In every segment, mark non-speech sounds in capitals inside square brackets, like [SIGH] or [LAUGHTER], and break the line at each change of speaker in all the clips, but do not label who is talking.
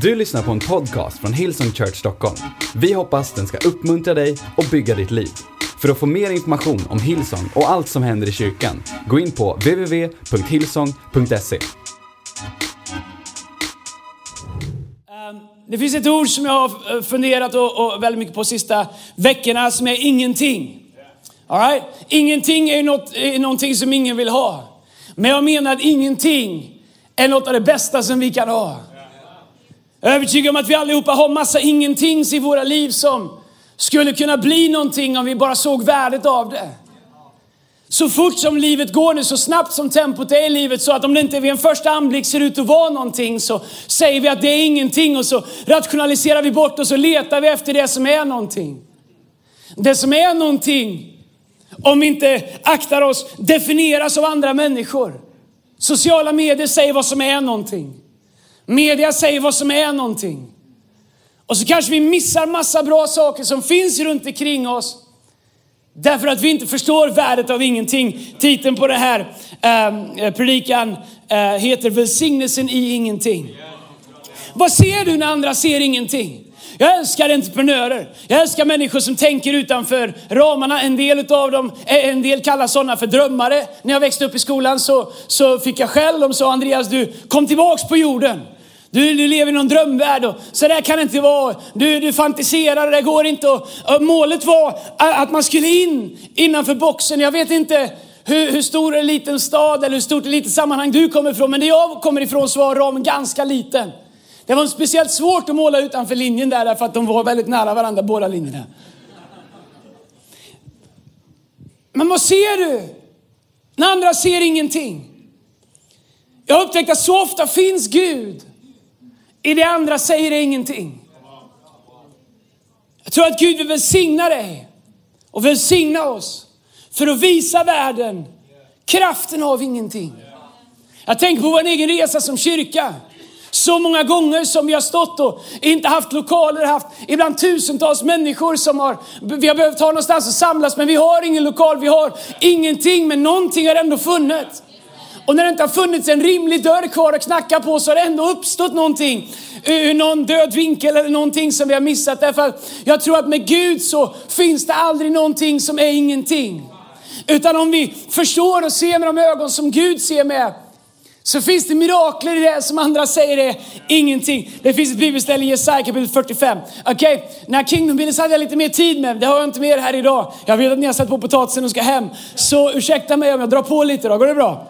Du lyssnar på en podcast från Hillsong Church Stockholm. Vi hoppas den ska uppmuntra dig och bygga ditt liv. För att få mer information om Hillsong och allt som händer i kyrkan, gå in på www.hillsong.se.
Ehm, det finns ett ord som jag har funderat och, och väldigt mycket på sista veckorna som är ingenting. All right? Ingenting är, något, är någonting som ingen vill ha. Men jag menar att ingenting är något av det bästa som vi kan ha. Jag är övertygad om att vi allihopa har massa ingentings i våra liv som skulle kunna bli någonting om vi bara såg värdet av det. Så fort som livet går nu, så snabbt som tempot är i livet, så att om det inte vid en första anblick ser ut att vara någonting, så säger vi att det är ingenting och så rationaliserar vi bort och så letar vi efter det som är någonting. Det som är någonting, om vi inte aktar oss, definieras av andra människor. Sociala medier säger vad som är någonting. Media säger vad som är någonting. Och så kanske vi missar massa bra saker som finns runt omkring oss. Därför att vi inte förstår värdet av ingenting. Titeln på den här ehm, eh, predikan eh, heter Välsignelsen i ingenting. Vad ser du när andra ser ingenting? Jag älskar entreprenörer. Jag älskar människor som tänker utanför ramarna. En del av dem, eh, en del kallas sådana för drömmare. När jag växte upp i skolan så, så fick jag skäll. De sa Andreas, du kom tillbaks på jorden. Du, du lever i någon drömvärld och så där kan det inte vara. Du, du fantiserar och det går inte. Och, och målet var att man skulle in innanför boxen. Jag vet inte hur, hur stor eller liten stad eller hur stort eller litet sammanhang du kommer ifrån. Men där jag kommer ifrån så var ramen ganska liten. Det var speciellt svårt att måla utanför linjen där därför att de var väldigt nära varandra båda linjerna. Men vad ser du? När andra ser ingenting. Jag har upptäckt att så ofta finns Gud i det andra säger det ingenting. Jag tror att Gud vill välsigna dig och välsigna oss för att visa världen kraften av ingenting. Jag tänker på vår egen resa som kyrka. Så många gånger som vi har stått och inte haft lokaler, haft ibland tusentals människor som har, vi har behövt ha någonstans att samlas, men vi har ingen lokal, vi har ingenting, men någonting har ändå funnits. Och när det inte har funnits en rimlig dörr kvar att knacka på så har det ändå uppstått någonting ur någon död vinkel eller någonting som vi har missat. Därför att jag tror att med Gud så finns det aldrig någonting som är ingenting. Utan om vi förstår och ser med de ögon som Gud ser med, så finns det mirakler i det som andra säger är ingenting. Det finns ett bibelställe i Jesaja kapitel 45. Okej, okay. när Kingdom Builders hade jag lite mer tid med, det har jag inte med er här idag. Jag vet att ni har satt på potatisen och ska hem. Så ursäkta mig om jag drar på lite då, går det bra?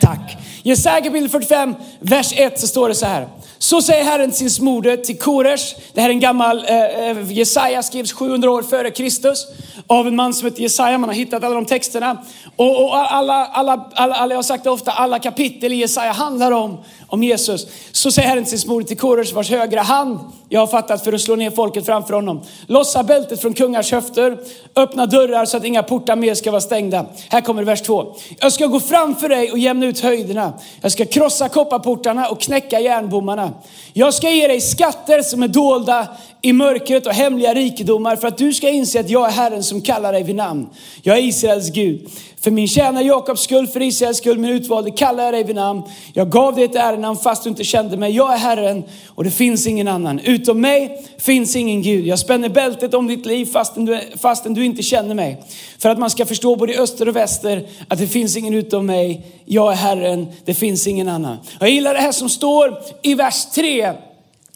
Tack. Jesaja kapitel 45, vers 1 så står det så här. Så säger Herren sin smorde, till Koresh. Det här är en gammal, eh, eh Jesaja skrevs 700 år före Kristus av en man som heter Jesaja. Man har hittat alla de texterna. Och, och alla, alla, alla, alla, jag har sagt det ofta, alla kapitel i Jesaja handlar om, om Jesus. Så säger Herren till sin till Korosh, vars högra hand jag har fattat för att slå ner folket framför honom. Lossa bältet från kungars höfter, öppna dörrar så att inga portar mer ska vara stängda. Här kommer vers 2. Jag ska gå framför dig och jämna ut höjderna. Jag ska krossa kopparportarna och knäcka järnbommarna. Jag ska ge dig skatter som är dolda i mörkret och hemliga rikedomar för att du ska inse att jag är Herren som kallar dig vid namn. Jag är Israels Gud. För min tjänare Jakobs skull, för Israels skull, min utvalde, kallar jag dig vid namn. Jag gav dig ett ärenamn fast du inte kände mig. Jag är Herren och det finns ingen annan. Utom mig finns ingen Gud. Jag spänner bältet om ditt liv fastän du, fastän du inte känner mig. För att man ska förstå både i öster och väster att det finns ingen utom mig. Jag är Herren, det finns ingen annan. Jag gillar det här som står i vers 3.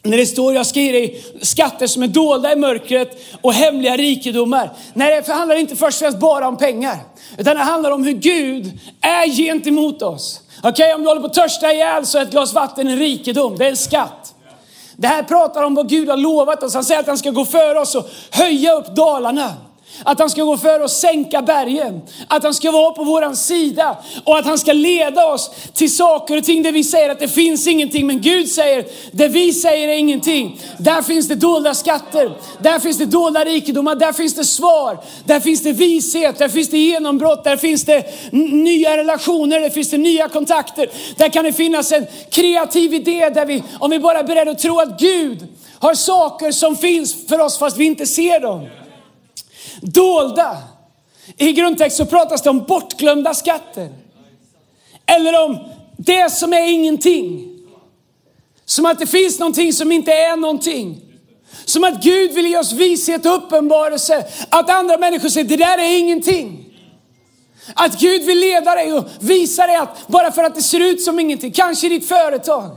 När det står jag ska ge dig skatter som är dolda i mörkret och hemliga rikedomar. Nej, det handlar inte först och främst bara om pengar. Utan det handlar om hur Gud är gentemot oss. Okej, okay, om du håller på att törsta ihjäl så är ett glas vatten en rikedom, det är en skatt. Det här pratar om vad Gud har lovat oss. Han säger att han ska gå före oss och höja upp dalarna. Att han ska gå för och sänka bergen. Att han ska vara på våran sida. Och att han ska leda oss till saker och ting där vi säger att det finns ingenting. Men Gud säger, det vi säger är ingenting. Där finns det dolda skatter. Där finns det dolda rikedomar. Där finns det svar. Där finns det vishet. Där finns det genombrott. Där finns det nya relationer. Där finns det nya kontakter. Där kan det finnas en kreativ idé där vi, om vi bara är beredda att tro att Gud har saker som finns för oss fast vi inte ser dem dolda. I grundtext så pratas det om bortglömda skatter. Eller om det som är ingenting. Som att det finns någonting som inte är någonting. Som att Gud vill ge oss vishet och uppenbarelse. Att andra människor säger, det där är ingenting. Att Gud vill leda dig och visa dig att bara för att det ser ut som ingenting, kanske i ditt företag,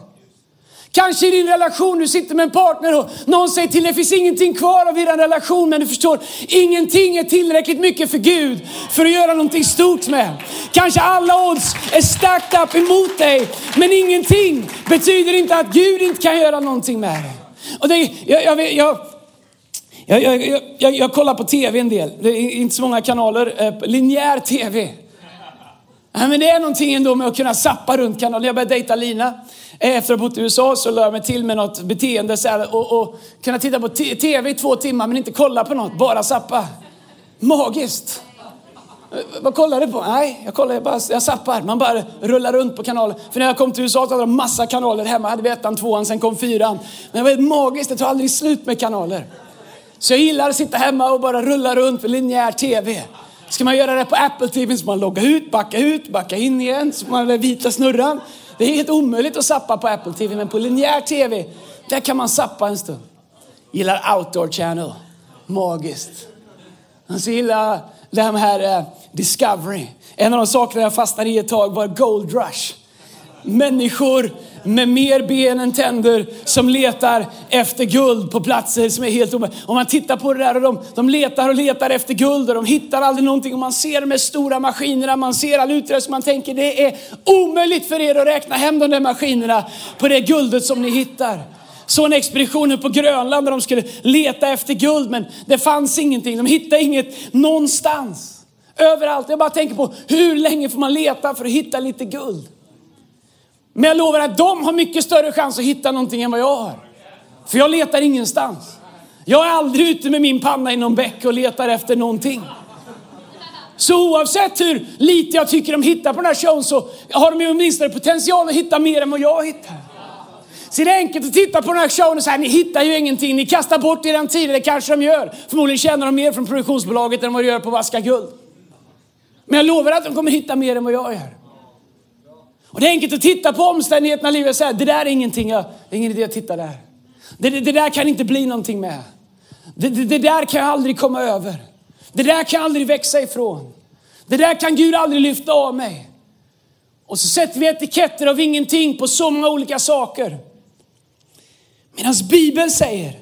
Kanske i din relation, du sitter med en partner och någon säger till dig, det finns ingenting kvar av er relation. Men du förstår, ingenting är tillräckligt mycket för Gud för att göra någonting stort med. Kanske alla odds är stacked up emot dig. Men ingenting betyder inte att Gud inte kan göra någonting med dig. Och det, jag, jag, jag, jag, jag, jag, jag kollar på tv en del. Det är inte så många kanaler. Eh, linjär tv men det är någonting ändå med att kunna sappa runt kanaler. Jag började dejta Lina. Eh, efter att ha bott i USA så lade jag mig till med något beteende så här, och, och kunna titta på tv i två timmar men inte kolla på något, bara sappa. Magiskt. Eh, vad kollar du på? Nej, jag kollar, jag, bara, jag zappar. Man bara rullar runt på kanaler. För när jag kom till USA så hade de massa kanaler hemma. Hade vi ettan, tvåan, sen kom fyran. Men det var magiskt, det tar aldrig slut med kanaler. Så jag gillar att sitta hemma och bara rulla runt med linjär tv. Ska man göra det på Apple TV så man logga ut, backa ut, backa in igen. Så man har den vita snurran. Det är helt omöjligt att sappa på Apple TV, men på linjär TV, där kan man sappa en stund. Gillar Outdoor Channel. Magiskt. Alltså gillar det här uh, Discovery. En av de sakerna jag fastnade i ett tag var Gold Rush. Människor med mer ben än tänder som letar efter guld på platser som är helt omöjliga. Om man tittar på det där och de, de letar och letar efter guld och de hittar aldrig någonting och man ser de här stora maskinerna, man ser all utrustning, man tänker det är omöjligt för er att räkna hem de där maskinerna på det guldet som ni hittar. Så en expedition på Grönland där de skulle leta efter guld men det fanns ingenting, de hittade inget någonstans. Överallt. Jag bara tänker på hur länge får man leta för att hitta lite guld? Men jag lovar att de har mycket större chans att hitta någonting än vad jag har. För jag letar ingenstans. Jag är aldrig ute med min panna i någon bäck och letar efter någonting. Så oavsett hur lite jag tycker de hittar på den här showen så har de ju åtminstone potential att hitta mer än vad jag hittar. Så det är enkelt att titta på den här showen och säga, ni hittar ju ingenting, ni kastar bort er tid, det kanske de gör. Förmodligen tjänar de mer från produktionsbolaget än vad de gör på att vaska guld. Men jag lovar att de kommer hitta mer än vad jag gör. Och det är enkelt att titta på omständigheterna i livet och säga, det där är ingenting, jag, det är ingen idé att titta där. Det, det, det där kan inte bli någonting med. Det, det, det där kan jag aldrig komma över. Det där kan jag aldrig växa ifrån. Det där kan Gud aldrig lyfta av mig. Och så sätter vi etiketter av ingenting på så många olika saker. Medan Bibeln säger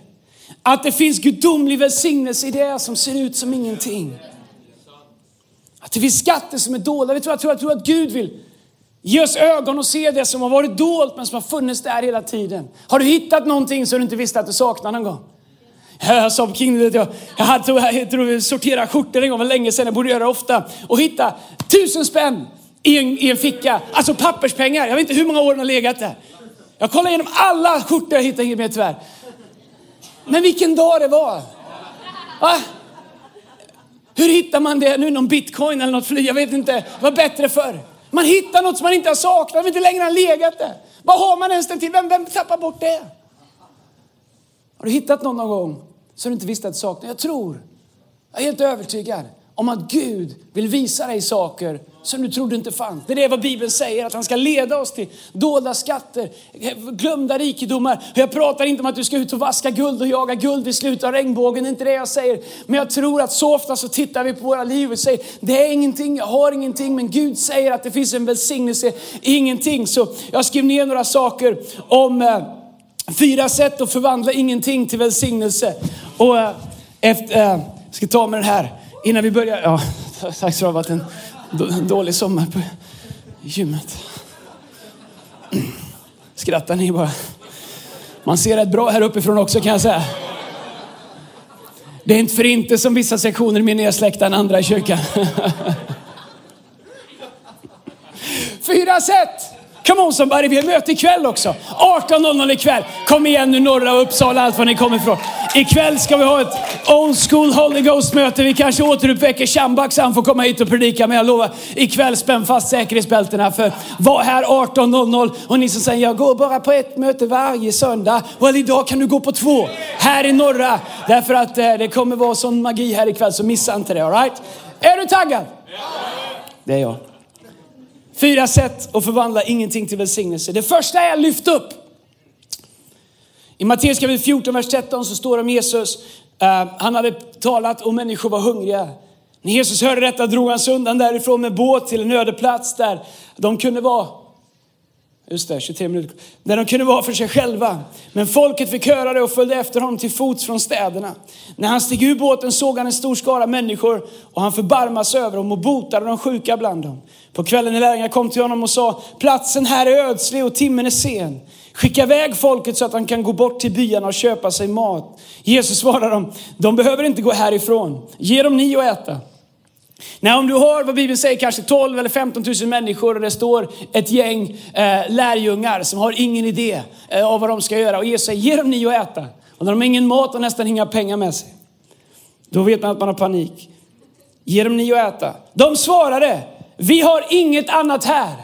att det finns gudomlig välsignelse i det som ser ut som ingenting. Att det finns skatter som är dolda. Jag tror, jag tror, jag tror att Gud vill Ge oss ögon och se det som har varit dolt men som har funnits där hela tiden. Har du hittat någonting som du inte visste att du saknade någon gång? Jag sa på King, jag, jag hade jag tror, sorterade skjortor en gång för länge sedan, jag borde göra det ofta. Och hitta tusen spänn i en, i en ficka. Alltså papperspengar, jag vet inte hur många år den har legat där. Jag kollade igenom alla skjortor, jag hittade inget mer tyvärr. Men vilken dag det var. Va? Hur hittar man det nu? Någon bitcoin eller något fly? Jag vet inte. Det var bättre förr. Man hittar något som man inte har saknat, inte längre har legat där. Vad har man ens den till? Vem, vem tappar bort det? Har du hittat någon någon gång som du inte visste att du saknade? Jag tror, jag är helt övertygad om att Gud vill visa dig saker som du trodde inte fanns. Det är det vad Bibeln säger, att han ska leda oss till dolda skatter, glömda rikedomar. Jag pratar inte om att du ska ut och vaska guld och jaga guld i slutet av regnbågen, det är inte det jag säger. Men jag tror att så ofta så tittar vi på våra liv och säger, det är ingenting, jag har ingenting. Men Gud säger att det finns en välsignelse ingenting. Så jag skrev ner några saker om eh, fyra sätt att förvandla ingenting till välsignelse. Och eh, efter, eh, jag ska ta med den här innan vi börjar. Ja, tack för att det har varit en dålig sommar på gymmet. Skrattar ni bara? Man ser rätt bra här uppifrån också kan jag säga. Det är inte för inte som vissa sektioner är mer nedsläckta än andra i kyrkan. [LAUGHS] Fyra sätt Come on somebody, vi har möte ikväll också. 18.00 ikväll. Kom igen nu norra Uppsala, allt var ni kommer ifrån. Ikväll ska vi ha ett old school Holy Ghost möte. Vi kanske återuppväcker Shambak så han får komma hit och predika. Men jag lovar, ikväll spänn fast säkerhetsbältena för var här 18.00. Och ni som säger, jag går bara på ett möte varje söndag. Well, idag kan du gå på två. Här i norra. Därför att eh, det kommer vara sån magi här ikväll så missa inte det. All right? Är du taggad? Ja. Det är jag. Fyra sätt att förvandla ingenting till välsignelse. Det första är lyft upp. I Matteus kapitel 14, vers 13 så står det om Jesus. Uh, han hade talat och människor var hungriga. När Jesus hörde detta drog han sig undan därifrån med båt till en öde plats där de kunde vara Just det, 23 minuter. Där de kunde vara för sig själva. Men folket fick höra det och följde efter honom till fots från städerna. När han steg ur båten såg han en stor skara människor och han förbarmas över dem och botade de sjuka bland dem. På kvällen när lärjungarna kom till honom och sa, platsen här är ödslig och timmen är sen. Skicka iväg folket så att de kan gå bort till byarna och köpa sig mat. Jesus svarade dem, de behöver inte gå härifrån. Ge dem ni att äta. Nej, om du har vad Bibeln säger, kanske 12 eller 15 000 människor och det står ett gäng eh, lärjungar som har ingen idé eh, av vad de ska göra och Jesus säger, ge dem ni att äta. Och när de har ingen mat och nästan inga pengar med sig, då vet man att man har panik. Ge dem ni att äta. De svarade, vi har inget annat här.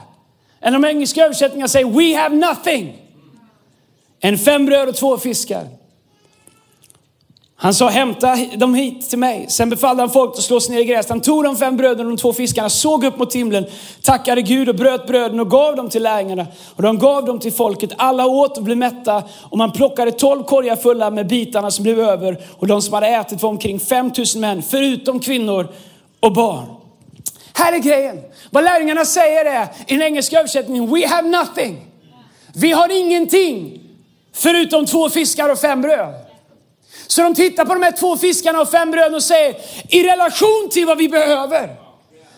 Än de engelska översättningarna säger, we have nothing. En fem bröd och två fiskar. Han sa hämta dem hit till mig. Sen befallde han folk att slå sig ner i gräset. Han tog de fem bröden och de två fiskarna, såg upp mot himlen, tackade Gud och bröt bröden och gav dem till lärjungarna. Och de gav dem till folket. Alla åt och blev mätta och man plockade tolv korgar fulla med bitarna som blev över. Och de som hade ätit var omkring 5000 män, förutom kvinnor och barn. Här är grejen. Vad lärjungarna säger är i den engelska översättningen, we have nothing. Vi har ingenting förutom två fiskar och fem bröd. Så de tittar på de här två fiskarna och fem bröden och säger, i relation till vad vi behöver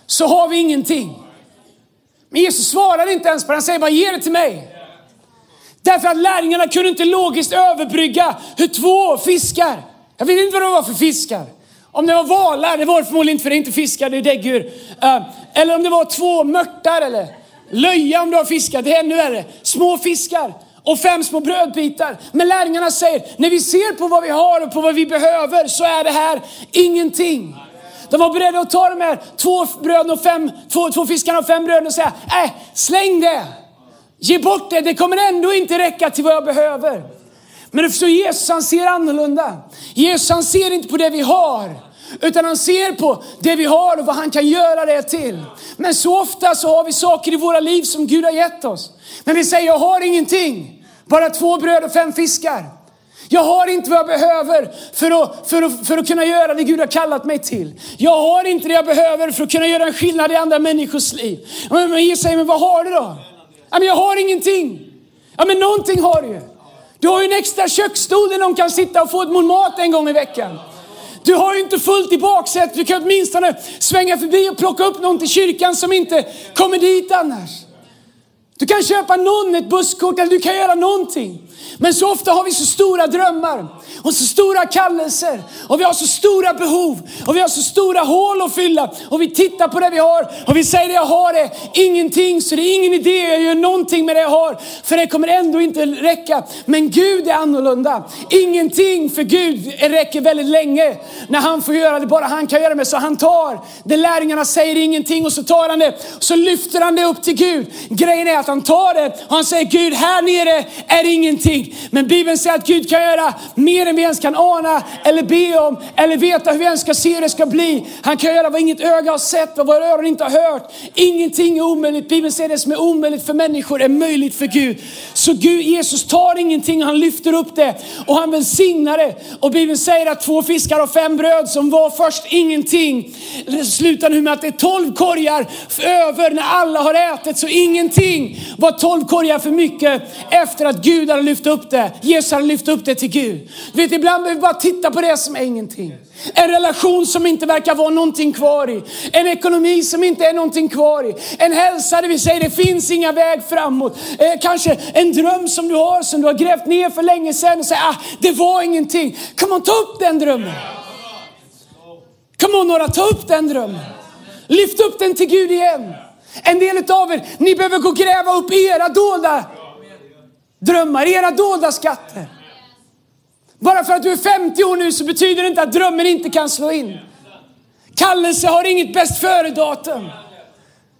så har vi ingenting. Men Jesus svarar inte ens på det, han säger bara ge det till mig. Därför att lärjungarna kunde inte logiskt överbrygga hur två fiskar, jag vet inte vad det var för fiskar. Om det var valar, det var det förmodligen inte för det är inte fiskar, det är däggdjur. Ehm, eller om det var två mörtar eller löja om du har fiskat, det är ännu värre. Små fiskar och fem små brödbitar. Men lärjungarna säger, när vi ser på vad vi har och på vad vi behöver så är det här ingenting. De var beredda att ta de här två, bröden och fem, två, två fiskarna och fem bröden och säga, äh, släng det. Ge bort det, det kommer ändå inte räcka till vad jag behöver. Men så Jesus han ser annorlunda. Jesus han ser inte på det vi har. Utan han ser på det vi har och vad han kan göra det till. Men så ofta så har vi saker i våra liv som Gud har gett oss. Men vi säger, jag har ingenting. Bara två bröd och fem fiskar. Jag har inte vad jag behöver för att, för, att, för att kunna göra det Gud har kallat mig till. Jag har inte det jag behöver för att kunna göra en skillnad i andra människors liv. Men Jesus säger, men vad har du då? Ja, men jag har ingenting. Ja, men någonting har du ju. Du har ju en extra köksstol där någon kan sitta och få ett mål mat en gång i veckan. Du har ju inte fullt i baksätet. Du kan åtminstone svänga förbi och plocka upp någon till kyrkan som inte kommer dit annars. Du kan köpa någon ett busskort eller du kan göra någonting. Men så ofta har vi så stora drömmar och så stora kallelser och vi har så stora behov och vi har så stora hål att fylla och vi tittar på det vi har och vi säger det jag har är ingenting så det är ingen idé jag gör någonting med det jag har för det kommer ändå inte räcka. Men Gud är annorlunda. Ingenting för Gud räcker väldigt länge när han får göra det bara han kan göra det så han tar det lärjungarna säger ingenting och så tar han det och så lyfter han det upp till Gud. Grejen är att han tar det och han säger Gud här nere är ingenting. Men Bibeln säger att Gud kan göra mer än vi ens kan ana eller be om eller veta hur vi ens ska se hur det ska bli. Han kan göra vad inget öga har sett, vad våra öron inte har hört. Ingenting är omöjligt. Bibeln säger att det som är omöjligt för människor är möjligt för Gud. Så Gud, Jesus tar ingenting, han lyfter upp det och han välsignar det. Och Bibeln säger att två fiskar och fem bröd som var först ingenting slutar nu med att det är tolv korgar över när alla har ätit. Så ingenting var tolv korgar för mycket efter att Gud hade lyft upp det. Jesus hade lyft upp det till Gud. Du vet, ibland behöver vi bara titta på det som är ingenting. En relation som inte verkar vara någonting kvar i. En ekonomi som inte är någonting kvar i. En hälsa där vi säger det finns inga väg framåt. Eh, kanske en dröm som du har som du har grävt ner för länge sedan och säger ah, det var ingenting. Kom on, ta upp den drömmen. Kom on några, ta upp den drömmen. Lyft upp den till Gud igen. En del av er, ni behöver gå och gräva upp era dolda drömmar, era dolda skatter. Bara för att du är 50 år nu så betyder det inte att drömmen inte kan slå in. Kallelse har inget bäst före-datum.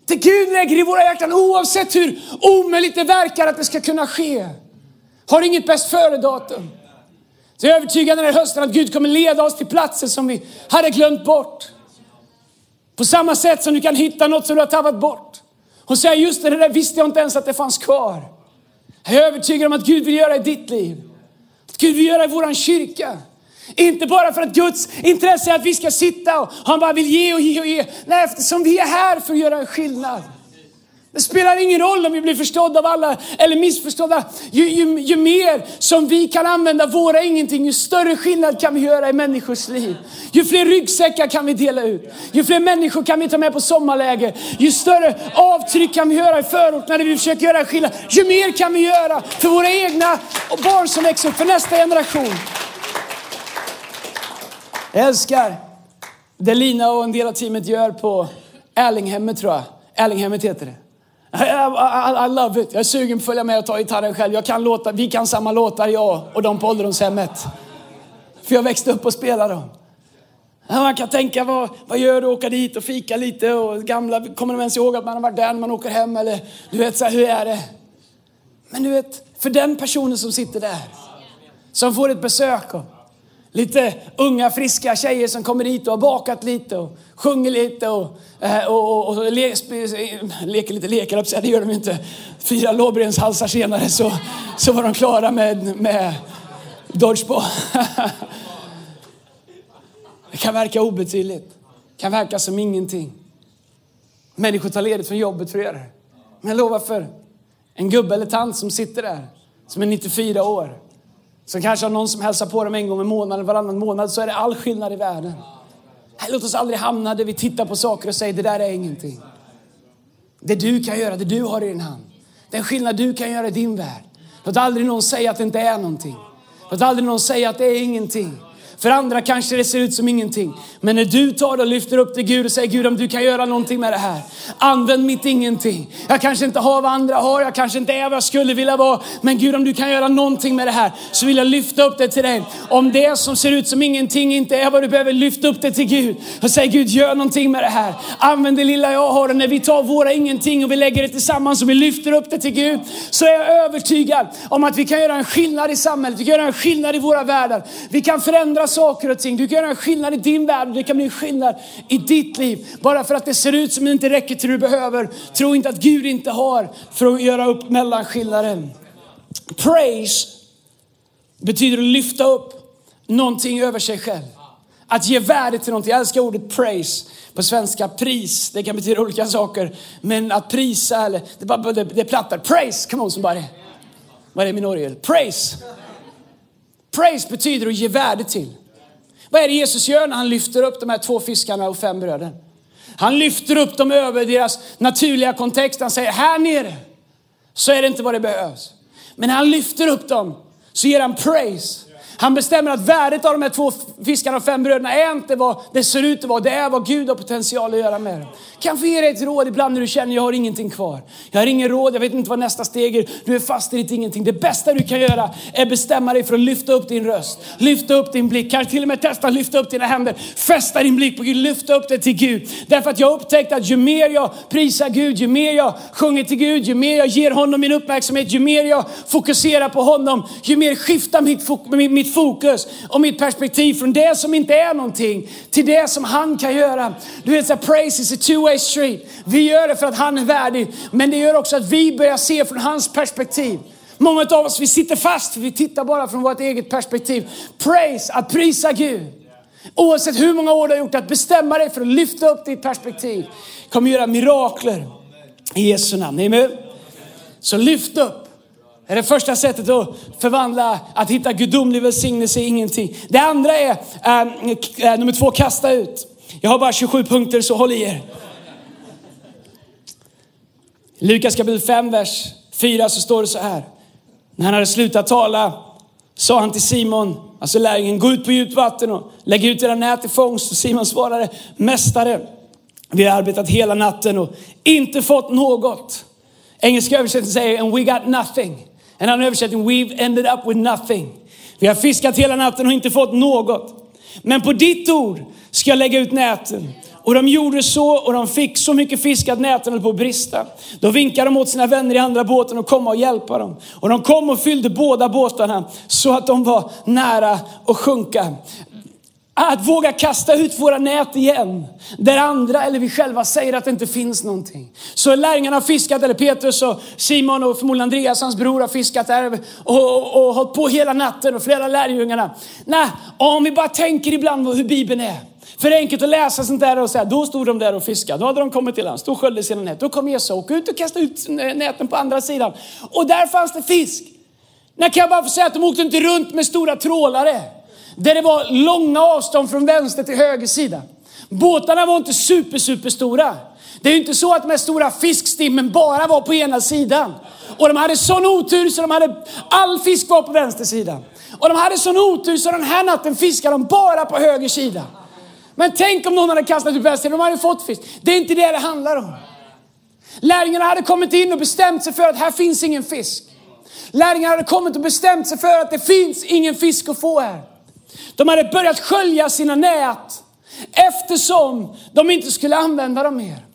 Det Gud lägger i våra hjärtan, oavsett hur omöjligt det verkar att det ska kunna ske, har inget bäst före-datum. Så jag är övertygad den här hösten att Gud kommer leda oss till platser som vi hade glömt bort. På samma sätt som du kan hitta något som du har tappat bort. Och säga just det, det där visste jag inte ens att det fanns kvar. Jag är övertygad om att Gud vill göra i ditt liv. Gud vill göra i våran kyrka. Inte bara för att Guds intresse är att vi ska sitta och han bara vill ge och ge och ge. Nej, eftersom vi är här för att göra en skillnad. Det spelar ingen roll om vi blir förstådda av alla eller missförstådda. Ju, ju, ju, mer som vi kan använda våra ingenting, ju större skillnad kan vi göra i människors liv. Ju fler ryggsäckar kan vi dela ut. Ju fler människor kan vi ta med på sommarläger. Ju större avtryck kan vi göra i förort när vi försöker göra skillnad. Ju mer kan vi göra för våra egna och barn som växer upp, för nästa generation. Jag älskar det Lina och en del av teamet gör på Erlinghemmet tror jag. Erlinghemmet heter det. I, I, I, love it. Jag är sugen på att följa med och ta gitarren själv. Jag kan låta, vi kan samma låtar jag och de på ålderdomshemmet. För jag växte upp och spelade dem. Man kan tänka, vad, vad gör du? Åka dit och fika lite och gamla, kommer de ens ihåg att man har varit där när man åker hem? Eller du vet, så här, hur är det? Men du vet, för den personen som sitter där, som får ett besök och Lite unga friska tjejer som kommer hit och har bakat lite och sjunger lite och, eh, och, och, och le, eh, leker lite lekar, det gör de ju inte. Fyra lårbenshalsar senare så, så var de klara med, med dodgeball. [LAUGHS] Det kan verka obetydligt, kan verka som ingenting. Människor tar ledigt från jobbet för att göra det. Men jag lovar för en gubbe eller tant som sitter där, som är 94 år, som kanske har någon som hälsar på dem en gång i månaden, varannan månad, så är det all skillnad i världen. Låt oss aldrig hamna där vi tittar på saker och säger det där är ingenting. Det du kan göra, det du har i din hand. Den skillnad du kan göra i din värld. Låt aldrig någon säga att det inte är någonting. Låt aldrig någon säga att det är ingenting. För andra kanske det ser ut som ingenting. Men när du tar och lyfter upp till Gud och säger Gud om du kan göra någonting med det här. Använd mitt ingenting. Jag kanske inte har vad andra har, jag kanske inte är vad jag skulle vilja vara. Men Gud om du kan göra någonting med det här så vill jag lyfta upp det till dig. Om det som ser ut som ingenting inte är vad du behöver, lyft upp det till Gud. Och säg Gud gör någonting med det här. Använd det lilla jag har och när vi tar våra ingenting och vi lägger det tillsammans och vi lyfter upp det till Gud. Så är jag övertygad om att vi kan göra en skillnad i samhället, vi kan göra en skillnad i våra världar. Vi kan förändra saker och ting. Du kan göra en skillnad i din värld och det kan bli en skillnad i ditt liv. Bara för att det ser ut som det inte räcker till du behöver. Tro inte att Gud inte har för att göra upp mellanskillnaden. Praise betyder att lyfta upp någonting över sig själv. Att ge värde till någonting. Jag älskar ordet praise. På svenska pris, det kan betyda olika saker. Men att prisa, eller, det, bara, det, det plattar. Praise, come on somebody. Vad är det min orgel? Praise. Praise betyder att ge värde till. Vad är det Jesus gör när han lyfter upp de här två fiskarna och fem bröden? Han lyfter upp dem över deras naturliga kontext. Han säger här nere så är det inte vad det behövs. Men när han lyfter upp dem så ger han praise. Han bestämmer att värdet av de här två fiskarna och fem bröderna är inte vad det ser ut att vara. Det är vad Gud har potential att göra med dem. Kan få ge dig ett råd ibland när du känner jag har ingenting kvar. Jag har ingen råd, jag vet inte vad nästa steg är. Du är fast i ditt ingenting. Det bästa du kan göra är bestämma dig för att lyfta upp din röst. Lyfta upp din blick. Kanske till och med testa att lyfta upp dina händer. Fästa din blick på Gud. Lyfta upp det till Gud. Därför att jag upptäckte att ju mer jag prisar Gud, ju mer jag sjunger till Gud, ju mer jag ger honom min uppmärksamhet, ju mer jag fokuserar på honom, ju mer skiftar mitt, mitt fokus och mitt perspektiv från det som inte är någonting till det som han kan göra. Du vet, så praise is a two way street. Vi gör det för att han är värdig, men det gör också att vi börjar se från hans perspektiv. Många av oss vi sitter fast, vi tittar bara från vårt eget perspektiv. Praise, att prisa Gud. Oavsett hur många år du har gjort, att bestämma dig för att lyfta upp ditt perspektiv kommer göra mirakler i Jesu namn. Amen. Så lyft upp. Det är det första sättet att förvandla, att hitta gudomlig välsignelse i ingenting. Det andra är, äh, nummer två, kasta ut. Jag har bara 27 punkter så håll i er. Lukas kapitel 5, vers 4 så står det så här. När han hade slutat tala sa han till Simon, alltså lärjungen, gå ut på djupt vatten och lägg ut era nät i fångst. Och Simon svarade, mästare, vi har arbetat hela natten och inte fått något. Engelska översättningen säger, and we got nothing. En annan översättning, we've ended up with nothing. Vi har fiskat hela natten och inte fått något. Men på ditt ord ska jag lägga ut näten. Och de gjorde så och de fick så mycket fisk att näten höll på att brista. Då vinkade de åt sina vänner i andra båten och komma och hjälpa dem. Och de kom och fyllde båda båtarna så att de var nära att sjunka att våga kasta ut våra nät igen. Där andra eller vi själva säger att det inte finns någonting. Så lärjungarna har fiskat, eller Petrus och Simon och förmodligen Andreas, hans bror, har fiskat där och, och, och hållit på hela natten och flera lärjungarna. Nej, om vi bara tänker ibland på hur Bibeln är. För det är enkelt att läsa sånt där och säga, då stod de där och fiskade. Då hade de kommit till land, då sköljde sina nät. Då kom Jesus och ut och kastade ut näten på andra sidan. Och där fanns det fisk. När kan jag bara få säga att de åkte inte runt med stora trålare. Där det var långa avstånd från vänster till höger sida. Båtarna var inte super, super stora. Det är ju inte så att de här stora fiskstimmen bara var på ena sidan. Och de hade sån otur så de hade, all fisk var på vänster sida. Och de hade sån otur så den här natten fiskade de bara på höger sida. Men tänk om någon hade kastat ut vänster, de hade fått fisk. Det är inte det det handlar om. Lärjungarna hade kommit in och bestämt sig för att här finns ingen fisk. Lärjungarna hade kommit och bestämt sig för att det finns ingen fisk att få här. De hade börjat skölja sina nät eftersom de inte skulle använda dem mer.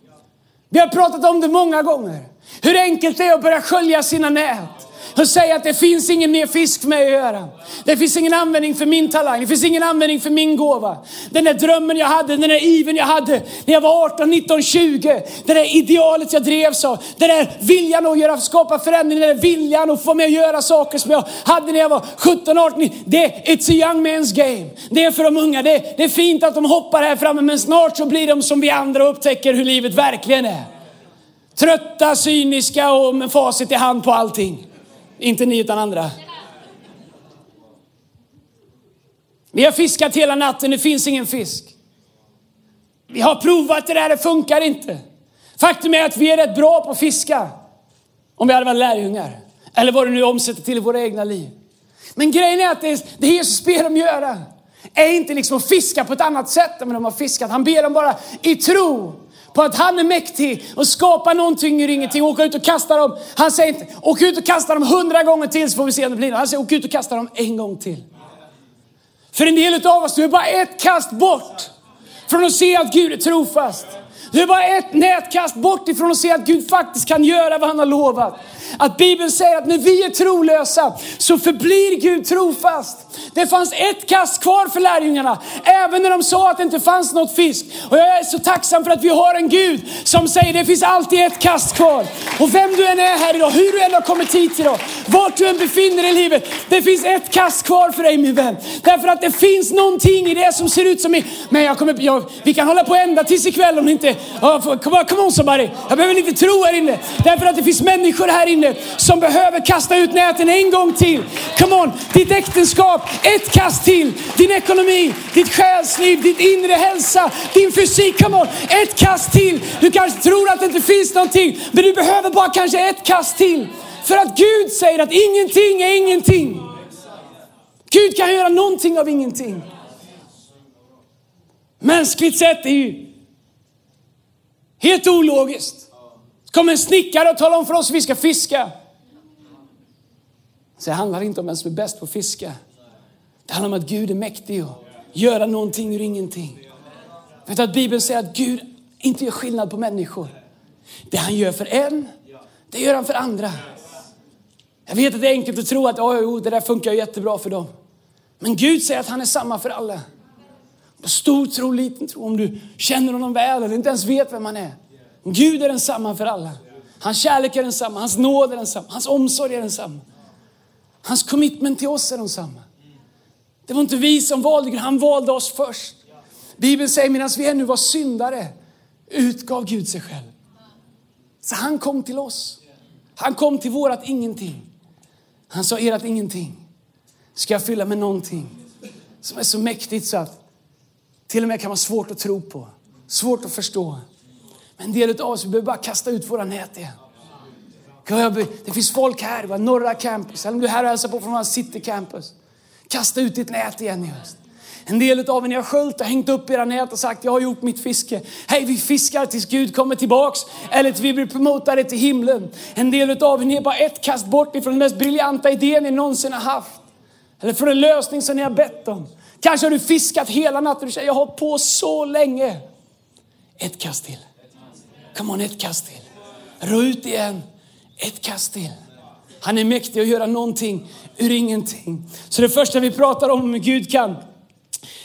Vi har pratat om det många gånger. Hur enkelt det är att börja skölja sina nät och säga att det finns ingen mer fisk för mig att göra. Det finns ingen användning för min talang, det finns ingen användning för min gåva. Den där drömmen jag hade, den där iven jag hade när jag var 18, 19, 20. Det där idealet jag drevs av. Den där viljan att göra, skapa förändring, den där viljan att få mig att göra saker som jag hade när jag var 17, 18, 19. Det, it's a young man's game. Det är för de unga. Det, det är fint att de hoppar här framme men snart så blir de som vi andra och upptäcker hur livet verkligen är. Trötta, cyniska och med facit i hand på allting. Inte ni utan andra. Vi har fiskat hela natten, det finns ingen fisk. Vi har provat det där, det funkar inte. Faktum är att vi är rätt bra på att fiska. Om vi hade varit lärjungar. Eller vad det nu omsätter till i våra egna liv. Men grejen är att det, det Jesus ber dem göra är inte liksom att fiska på ett annat sätt än de har fiskat. Han ber dem bara i tro på att han är mäktig och skapar någonting ur ingenting. Åka ut och kasta dem. Han säger inte, åk ut och kasta dem hundra gånger till så får vi se om det blir något. Han säger, åk ut och kasta dem en gång till. För en del av oss, du är bara ett kast bort från att se att Gud är trofast. Du är bara ett nätkast bort ifrån att se att Gud faktiskt kan göra vad han har lovat. Att Bibeln säger att när vi är trolösa så förblir Gud trofast. Det fanns ett kast kvar för lärjungarna, även när de sa att det inte fanns något fisk. Och jag är så tacksam för att vi har en Gud som säger det finns alltid ett kast kvar. Och vem du än är här idag, hur du än har kommit hit idag, vart du än befinner dig i livet, det finns ett kast kvar för dig min vän. Därför att det finns någonting i det som ser ut som, i, men jag kommer, jag, vi kan hålla på ända tills ikväll om ni inte, oh, come, on, come on somebody. Jag behöver inte tro här inne. Därför att det finns människor här inne som behöver kasta ut näten en gång till. Come on, ditt äktenskap, ett kast till. Din ekonomi, ditt själsliv, ditt inre hälsa, din fysik. Come on, ett kast till. Du kanske tror att det inte finns någonting, men du behöver bara kanske ett kast till. För att Gud säger att ingenting är ingenting. Gud kan göra någonting av ingenting. Mänskligt sett är ju helt ologiskt. Kom en snickare och tala om för oss hur vi ska fiska. Så det handlar inte om vem som är bäst på att fiska. Det handlar om att Gud är mäktig och göra någonting ur ingenting. Vet att Bibeln säger att Gud inte gör skillnad på människor. Det han gör för en, det gör han för andra. Jag vet att det är enkelt att tro att oh, det där funkar jättebra för dem. Men Gud säger att han är samma för alla. Stor tro, liten tro, om du känner honom väl eller inte ens vet vem han är. Gud är densamma för alla. Hans kärlek är densamma, hans nåd är densamma, hans omsorg är densamma. Hans commitment till oss är densamma. Det var inte vi som valde Gud, han valde oss först. Bibeln säger medan vi ännu var syndare utgav Gud sig själv. Så han kom till oss. Han kom till vårat ingenting. Han sa ert ingenting ska jag fylla med någonting som är så mäktigt så att till och med kan vara svårt att tro på, svårt att förstå. Men en del av oss vi behöver bara kasta ut våra nät igen. Det finns folk här, va? norra campus, eller om du är här och hälsar på från city campus. Kasta ut ditt nät igen i höst. En del av er ni har sköljt och hängt upp era nät och sagt jag har gjort mitt fiske. Hej vi fiskar tills Gud kommer tillbaks eller tills vi blir promotade till himlen. En del av er ni är bara ett kast bort ifrån den mest briljanta idén ni någonsin har haft. Eller från en lösning som ni har bett om. Kanske har du fiskat hela natten och säger jag har på så länge. Ett kast till. Come on, ett kast till. Rå ut igen. Ett kast till. Han är mäktig att göra någonting ur ingenting. Så det första vi pratar om hur Gud kan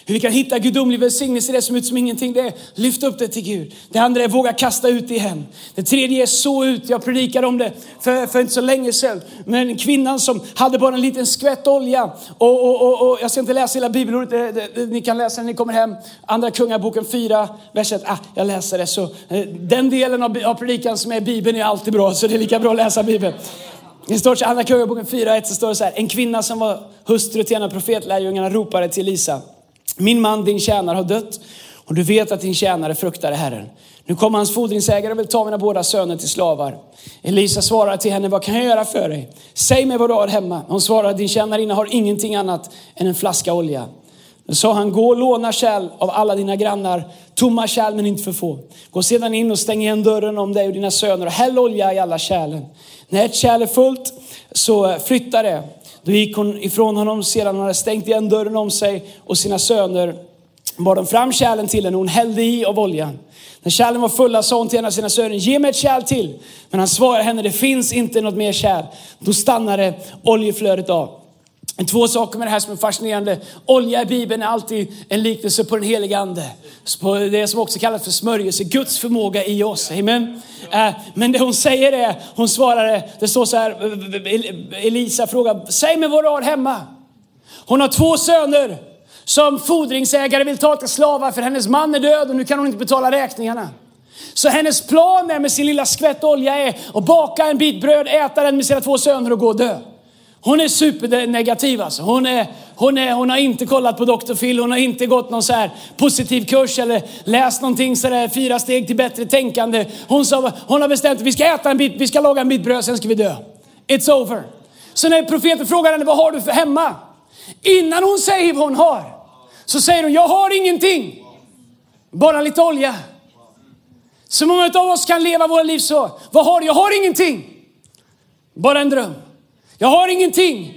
hur vi kan hitta gudomlig välsignelse i det som ut som ingenting. Det är lyft upp det till Gud. Det andra är våga kasta ut det igen. Det tredje är så ut. Jag predikade om det för, för inte så länge sedan. Men kvinnan som hade bara en liten skvätt olja. Och, och, och, och jag ska inte läsa hela bibelordet. Det, det, det, ni kan läsa när ni kommer hem. Andra Kungaboken 4, vers 1. Ah, jag läser det. Så, eh, den delen av, av predikan som är Bibeln är alltid bra. Så det är lika bra att läsa Bibeln. Det står i Andra Kungaboken 4.1 så står det så här. En kvinna som var hustru till en av profetlärjungarna ropade till Elisa. Min man, din tjänare, har dött och du vet att din tjänare fruktade Herren. Nu kommer hans fordringsägare och vill ta mina båda söner till slavar. Elisa svarar till henne, vad kan jag göra för dig? Säg mig vad du har hemma. Hon svarar, din tjänarinna har ingenting annat än en flaska olja. Då sa han, gå och låna kärl av alla dina grannar, tomma kärl men inte för få. Gå sedan in och stäng igen dörren om dig och dina söner och häll olja i alla kärlen. När ett kärl är fullt så flytta det. Då gick hon ifrån honom sedan hon hade stängt igen dörren om sig och sina söner bar de fram kärlen till henne och hon hällde i av oljan. När kärlen var fulla sa hon till en av sina söner, ge mig ett kärl till. Men han svarade henne, det finns inte något mer kärl. Då stannade oljeflödet av. Två saker med det här som är fascinerande. Olja i Bibeln är alltid en liknelse på den heliga Ande. På det som också kallas för smörjelse, Guds förmåga i oss. Amen. Eh, men det hon säger är, hon svarar, det står så här, Elisa frågar, säg mig vad du har hemma. Hon har två söner som fordringsägare vill ta till slavar för hennes man är död och nu kan hon inte betala räkningarna. Så hennes plan är med sin lilla skvätt olja är att baka en bit bröd, äta den med sina två söner och gå och dö. Hon är supernegativ alltså. Hon, är, hon, är, hon har inte kollat på Dr. Phil, hon har inte gått någon så här positiv kurs eller läst någonting så där fyra steg till bättre tänkande. Hon, sa, hon har bestämt att vi ska äta en bit, vi ska laga en bit bröd, sen ska vi dö. It's over. Så när profeten frågar henne, vad har du för hemma? Innan hon säger vad hon har, så säger hon, jag har ingenting. Bara lite olja. Så många av oss kan leva våra liv så. Vad har du? Jag har ingenting. Bara en dröm. Jag har ingenting.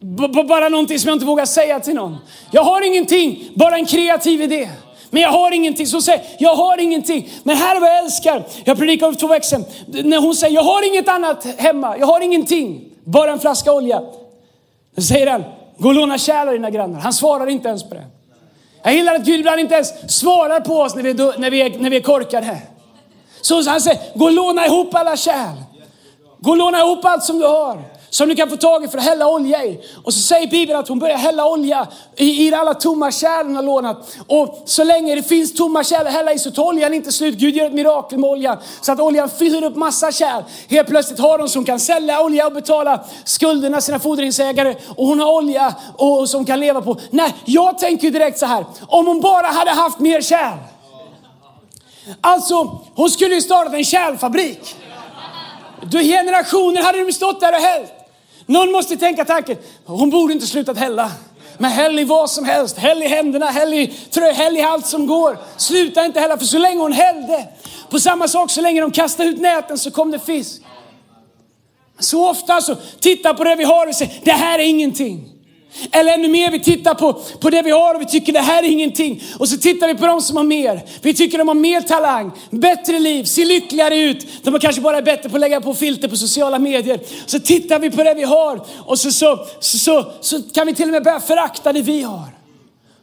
B bara någonting som jag inte vågar säga till någon. Jag har ingenting, bara en kreativ idé. Men jag har ingenting. Så säger jag har ingenting. Men här är vad jag älskar. Jag predikar upp två växeln. När hon säger, jag har inget annat hemma. Jag har ingenting. Bara en flaska olja. Då säger han, gå och låna kärl av dina grannar. Han svarar inte ens på det. Jag gillar att Gud ibland inte ens svarar på oss när vi, när vi, är, när vi är korkade. Så han säger, gå och låna ihop alla kärl. Gå och låna ihop allt som du har som du kan få tag i för att hälla olja i. Och så säger Bibeln att hon börjar hälla olja i, i alla tomma kärl hon har lånat. Och så länge det finns tomma kärl att hälla i så tar oljan inte slut. Gud gör ett mirakel med oljan så att oljan fyller upp massa kärl. Helt plötsligt har hon som kan sälja olja och betala skulderna sina fordringsägare. Och hon har olja och, som kan leva på. Nej, jag tänker direkt så här. Om hon bara hade haft mer kärl. Alltså, hon skulle ju startat en kärlfabrik. Då generationer hade de stått där och hällt. Någon måste tänka tanken, hon borde inte slutat hälla. Men häll i vad som helst, häll i händerna, häll i trö, häll i allt som går. Sluta inte hälla, för så länge hon hällde. På samma sak, så länge de kastade ut näten så kom det fisk. Så ofta så, titta på det vi har och säger, det här är ingenting. Eller ännu mer, vi tittar på, på det vi har och vi tycker det här är ingenting. Och så tittar vi på de som har mer. Vi tycker de har mer talang, bättre liv, ser lyckligare ut. De kanske bara är bättre på att lägga på filter på sociala medier. Så tittar vi på det vi har och så, så, så, så, så kan vi till och med börja förakta det vi har.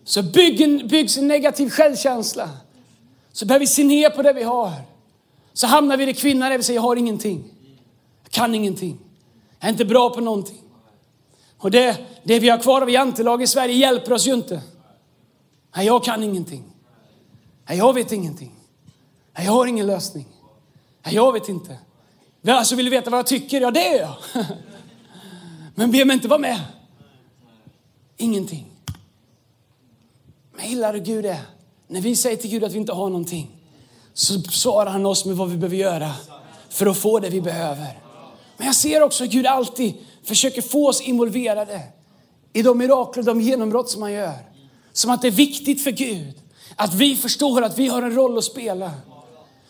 Så bygg byggs en negativ självkänsla. Så börjar vi se ner på det vi har. Så hamnar vi i det kvinnan där vi säger jag har ingenting. Jag kan ingenting. Jag är inte bra på någonting. Och det, det vi har kvar av jantelag i Sverige hjälper oss ju inte. Nej, jag kan ingenting. Nej, jag vet ingenting. Nej, jag har ingen lösning. Nej, jag vet inte. Alltså, vill du veta vad jag tycker? Ja, det är jag. [LAUGHS] Men be mig inte vara med. Ingenting. Men jag gillar Gud är. När vi säger till Gud att vi inte har någonting så svarar han oss med vad vi behöver göra för att få det vi behöver. Men jag ser också hur Gud alltid försöker få oss involverade i de mirakel och de genombrott som han gör. Som att det är viktigt för Gud att vi förstår att vi har en roll att spela.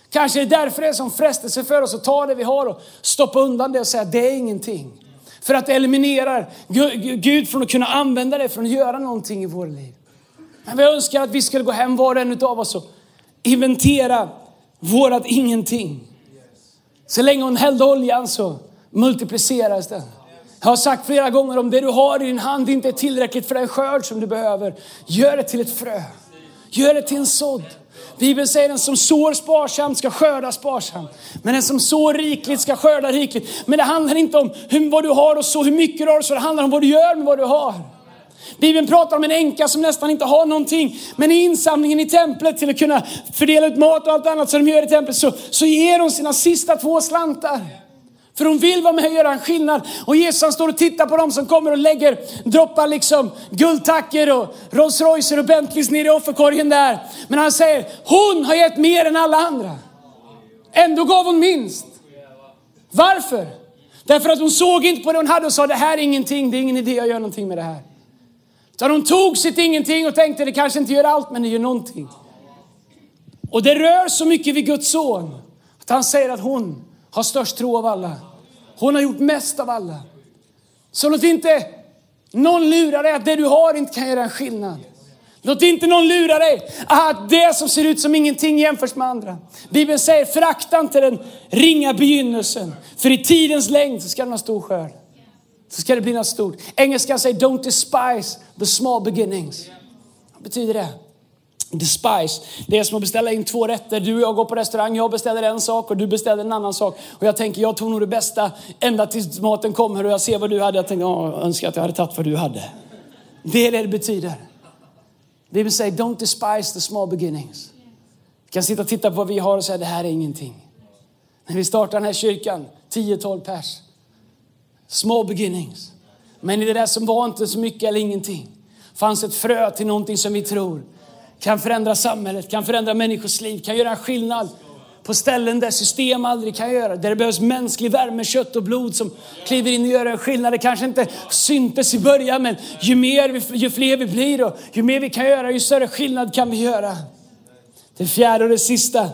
Kanske är det därför det är som frestelse för oss att ta det vi har och stoppa undan det och säga att det är ingenting. För att det eliminerar Gud från att kunna använda det, från att göra någonting i våra liv. Men vi önskar att vi skulle gå hem var och en av oss och inventera vårat ingenting. Så länge hon hällde oljan så multiplicerades den. Jag har sagt flera gånger om det du har i din hand inte är tillräckligt för den skörd som du behöver. Gör det till ett frö. Gör det till en sådd. Bibeln säger den som sår sparsamt ska skörda sparsamt. Men den som sår rikligt ska skörda rikligt. Men det handlar inte om hur, vad du har och så, hur mycket du har och så. Det handlar om vad du gör med vad du har. Bibeln pratar om en änka som nästan inte har någonting. Men i insamlingen i templet till att kunna fördela ut mat och allt annat som de gör i templet så, så ger hon sina sista två slantar. För hon vill vara med och göra en skillnad. Och Jesus han står och tittar på dem som kommer och lägger, droppar liksom guldtackor och Rolls Royce och Bentleys ner i offerkorgen där. Men han säger, hon har gett mer än alla andra. Ändå gav hon minst. Varför? Därför att hon såg inte på det hon hade och sa, det här är ingenting, det är ingen idé att göra någonting med det här. Utan hon tog sitt ingenting och tänkte, det kanske inte gör allt, men det gör någonting. Och det rör så mycket vid Guds son, att han säger att hon har störst tro av alla. Hon har gjort mest av alla. Så låt inte någon lura dig att det du har inte kan göra en skillnad. Låt inte någon lura dig att det som ser ut som ingenting jämförs med andra. Bibeln säger förakta inte den ringa begynnelsen. För i tidens längd så ska den ha stor skörd. Så ska det bli något stort. Engelskan säger don't despise the small beginnings. Vad betyder det? Despise. Det är som att beställa in två rätter. Du och jag går på restaurang, jag beställer en sak och du beställer en annan sak. Och jag tänker, jag tog nog det bästa ända tills maten kommer och jag ser vad du hade. Jag tänker, jag önskar att jag hade tagit vad du hade. Det är det det betyder. Bibeln säger, don't despise the small beginnings. Vi kan sitta och titta på vad vi har och säga, det här är ingenting. När vi startar den här kyrkan, 10-12 pers. Small beginnings. Men i det där som var inte så mycket eller ingenting fanns ett frö till någonting som vi tror kan förändra samhället, kan förändra människors liv, kan göra en skillnad på ställen där system aldrig kan göra. Där det behövs mänsklig värme, kött och blod som kliver in och gör en skillnad. Det kanske inte syntes i början men ju, mer vi, ju fler vi blir och ju mer vi kan göra, ju större skillnad kan vi göra. Det fjärde och det sista.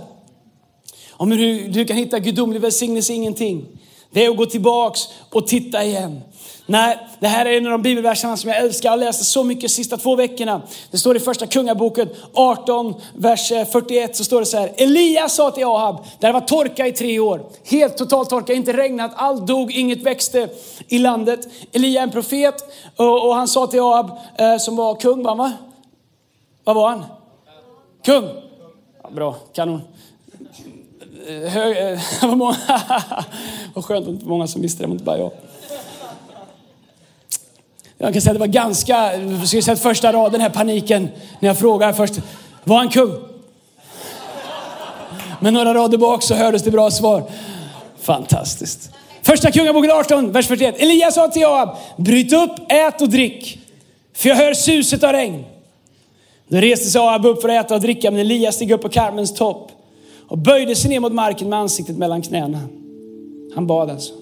Om hur du, du kan hitta gudomlig välsignelse i ingenting. Det är att gå tillbaks och titta igen. Nej, det här är en av de bibelverserna som jag älskar. Jag läste så mycket de sista två veckorna. Det står i första kungaboken 18, vers eh, 41 så står det så här. Elias sa till Ahab, där det var torka i tre år. Helt totalt torka, inte regnat, allt dog, inget växte i landet. Elia är en profet och, han sa till Ahab, eh, som var kung, var han va? Vad var han? Kung. Ja, bra, kanon. Eh, Hög, [LAUGHS] vad, många, [LAUGHS] vad skönt att inte många som visste det, inte bara jag. Jag kan säga att det var ganska, jag skulle säga första raden här paniken när jag frågar först, var han kung? Men några rader bak så hördes det bra svar. Fantastiskt. Första Kungaboken 18, vers 41. Elias sa till Joab, bryt upp, ät och drick, för jag hör suset av regn. Då reste sig Joab upp för att äta och dricka, men Elias steg upp på karmens topp och böjde sig ner mot marken med ansiktet mellan knäna. Han bad alltså.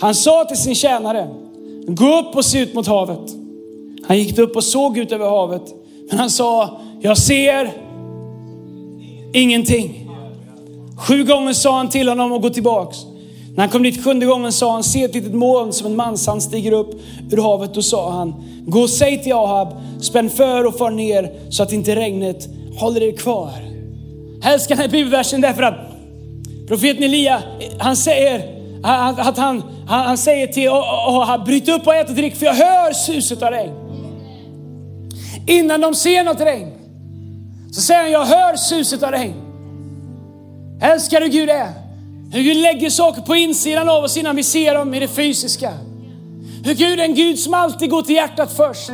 Han sa till sin tjänare, gå upp och se ut mot havet. Han gick upp och såg ut över havet. Men han sa, jag ser ingenting. Sju gånger sa han till honom att gå tillbaks. När han kom dit sjunde gången sa han, se ett litet moln som en manshand stiger upp ur havet. Då sa han, gå och säg till Ahab, spänn för och far ner så att inte regnet håller er kvar. Jag älskar den här bibelversen därför att profeten Elia, han säger att han, han, han säger till Ahab, bryt upp och ät och drick för jag hör suset av regn. Innan de ser något regn så säger han, jag hör suset av regn. Älskar du Gud är? Hur Gud lägger saker på insidan av oss innan vi ser dem i det fysiska. Hur Gud är en Gud som alltid går till hjärtat först.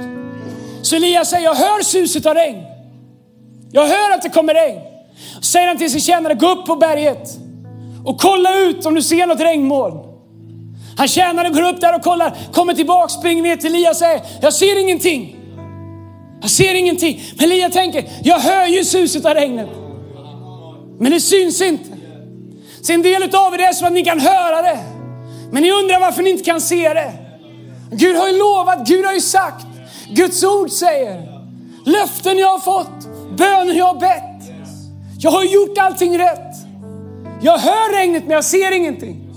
Så Elias säger, jag hör suset av regn. Jag hör att det kommer regn. Säger han till sin tjänare, gå upp på berget och kolla ut om du ser något regnmoln. Han tjänaren går upp där och kollar, kommer tillbaka, springer ner till Elia och säger, jag ser ingenting. Jag ser ingenting. Men Elia tänker, jag hör ju suset av regnet. Men det syns inte. Så en del av er är som att ni kan höra det. Men ni undrar varför ni inte kan se det. Gud har ju lovat, Gud har ju sagt. Guds ord säger, löften jag har fått, böner jag har bett. Jag har gjort allting rätt. Jag hör regnet men jag ser ingenting.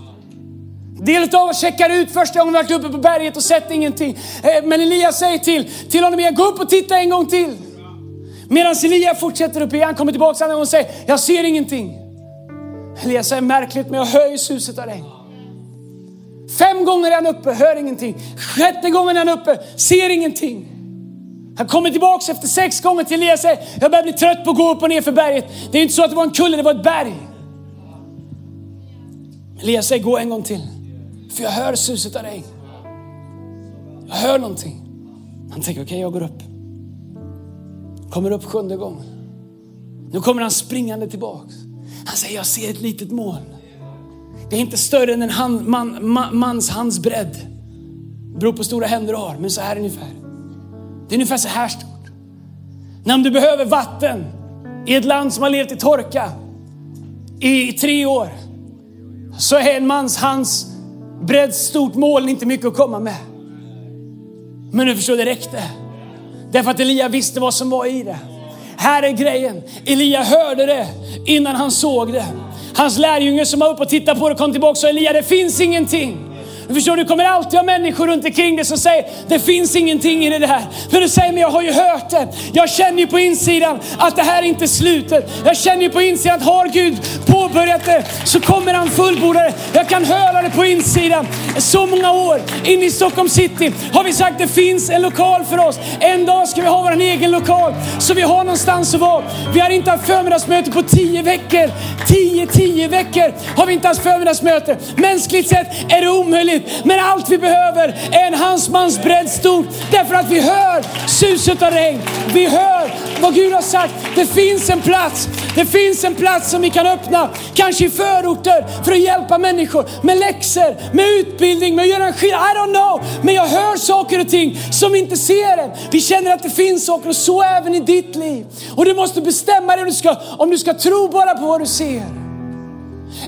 Del av oss checkar ut första gången vi varit uppe på berget och sett ingenting. Eh, men Elias säger till, till honom igen, gå upp och titta en gång till. Medan Elia fortsätter upp igen, kommer tillbaka andra gången och säger, jag ser ingenting. Elias säger, märkligt men jag hör ju suset av regn. Fem gånger är han uppe, hör ingenting. Sjätte gången är han uppe, ser ingenting. Han kommer tillbaks efter sex gånger till Elias och säger, jag börjar bli trött på att gå upp och ner för berget. Det är inte så att det var en kulle, det var ett berg. Elias säger, gå en gång till. För jag hör suset av regn. Jag hör någonting. Han tänker, okej okay, jag går upp. Kommer upp sjunde gången. Nu kommer han springande tillbaks. Han säger, jag ser ett litet moln. Det är inte större än en hand, man, man, mans hands bredd. Beror på hur stora händer du har, men så här ungefär. Det är ungefär så här stort. När du behöver vatten i ett land som har levt i torka i tre år, så är en mans hans bredd stort mål inte mycket att komma med. Men du förstår, det räckte. Därför att Elia visste vad som var i det. Här är grejen. Elia hörde det innan han såg det. Hans lärjunge som var uppe och tittade på det kom tillbaka och sa Elia, det finns ingenting. Du förstår, du kommer alltid ha människor runt omkring dig som säger, det finns ingenting i det här. Men du säger, men jag har ju hört det. Jag känner ju på insidan att det här är inte slutet. Jag känner ju på insidan att har Gud påbörjat det så kommer han fullborda det. Jag kan höra det på insidan. Så många år inne i Stockholm city har vi sagt, det finns en lokal för oss. En dag ska vi ha vår egen lokal så vi har någonstans att vara. Vi har inte haft förmiddagsmöte på tio veckor. Tio, tio veckor har vi inte haft förmiddagsmöte. Mänskligt sett är det omöjligt riktigt. Men allt vi behöver är en hansmans bredd. Därför att vi hör suset av regn. Vi hör vad Gud har sagt. Det finns en plats. Det finns en plats som vi kan öppna. Kanske i förorter för att hjälpa människor med läxor, med utbildning, med att göra en skillnad. I don't know. Men jag hör saker och ting som inte ser det. Vi känner att det finns saker och så även i ditt liv. Och du måste bestämma dig om du ska, om du ska tro bara på vad du ser.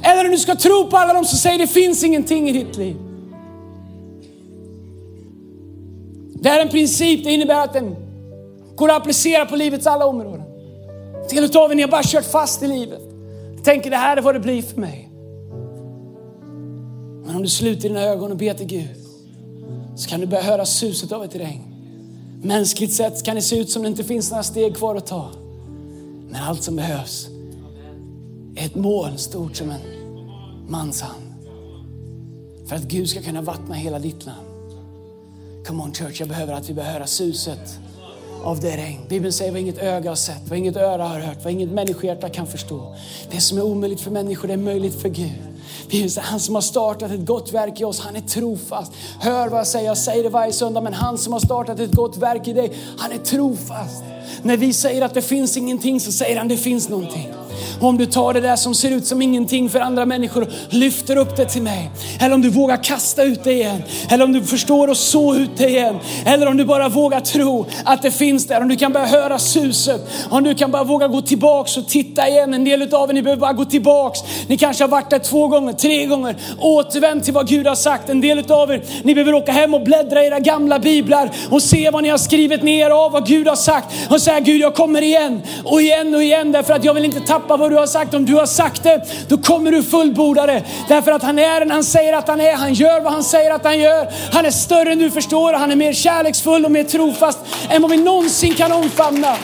Eller om du ska tro på alla de som säger det finns ingenting i ditt liv. Det är en princip, det innebär att den går att applicera på livets alla områden. Del utav er, ni har bara kört fast i livet. Tänker det här är vad det blir för mig. Men om du sluter dina ögon och ber till Gud så kan du börja höra suset av ett regn. Mänskligt sett kan det se ut som det inte finns några steg kvar att ta. Men allt som behövs är ett moln stort som en mans hand. För att Gud ska kunna vattna hela ditt land. Come on church, jag behöver att vi behöver höra suset av det regn. Bibeln säger vad inget öga har sett, vad inget öra har hört, vad inget människohjärta kan förstå. Det som är omöjligt för människor, det är möjligt för Gud. Bibeln säger han som har startat ett gott verk i oss, han är trofast. Hör vad jag säger, jag säger det varje söndag, men han som har startat ett gott verk i dig, han är trofast. När vi säger att det finns ingenting så säger han det finns någonting. Om du tar det där som ser ut som ingenting för andra människor och lyfter upp det till mig. Eller om du vågar kasta ut det igen. Eller om du förstår och så ut det igen. Eller om du bara vågar tro att det finns där. Om du kan börja höra suset. Om du kan bara våga gå tillbaks och titta igen. En del av er, ni behöver bara gå tillbaks. Ni kanske har varit där två gånger, tre gånger. Återvänd till vad Gud har sagt. En del av er, ni behöver åka hem och bläddra i era gamla biblar och se vad ni har skrivit ner av vad Gud har sagt. Och säga Gud, jag kommer igen och igen och igen därför att jag vill inte tappa vad du har sagt. Om du har sagt det, då kommer du fullborda det. Därför att han är den han säger att han är. Han gör vad han säger att han gör. Han är större än du förstår. Han är mer kärleksfull och mer trofast än vad vi någonsin kan omfamna.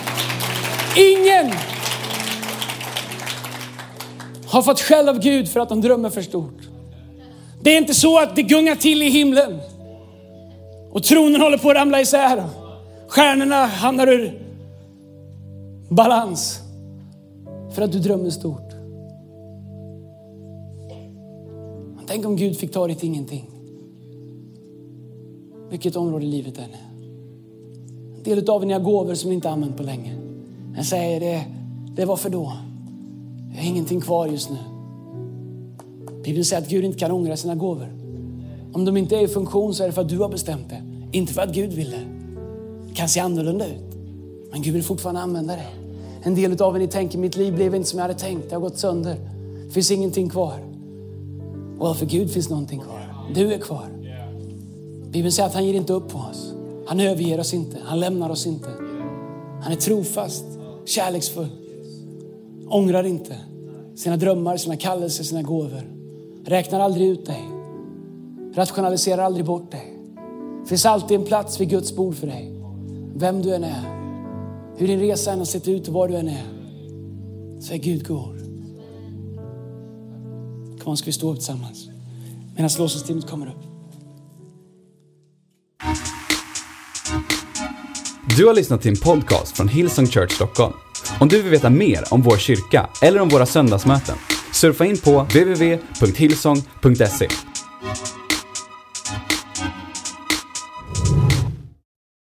Ingen har fått skäll av Gud för att de drömmer för stort. Det är inte så att det gungar till i himlen och tronen håller på att ramla isär. Stjärnorna hamnar ur balans. För att du drömmer stort. Tänk om Gud fick ta ditt ingenting. Vilket område i livet än är. En del av er har gåvor som ni inte använt på länge. Jag säger det, det var för då. Jag har ingenting kvar just nu. Bibeln säger att Gud inte kan ångra sina gåvor. Om de inte är i funktion så är det för att du har bestämt det. Inte för att Gud vill det. Det kan se annorlunda ut. Men Gud vill fortfarande använda det. En del av er ni tänker, mitt liv blev inte som jag hade tänkt. Det har gått sönder. Det finns ingenting kvar. Och för Gud finns någonting kvar. Du är kvar. Bibeln säger att han ger inte upp på oss. Han överger oss inte. Han lämnar oss inte. Han är trofast, kärleksfull. Ångrar inte sina drömmar, sina kallelser, sina gåvor. Räknar aldrig ut dig. Rationaliserar aldrig bort dig. Det finns alltid en plats vid Guds bord för dig. Vem du än är. Hur din resa än har sett ut och var du än är, så är Gud god. Kom ska vi stå upp tillsammans medan lovsångsteamet kommer upp.
Du har lyssnat till en podcast från Hillsong Church Stockholm. Om du vill veta mer om vår kyrka eller om våra söndagsmöten, surfa in på www.hillsong.se.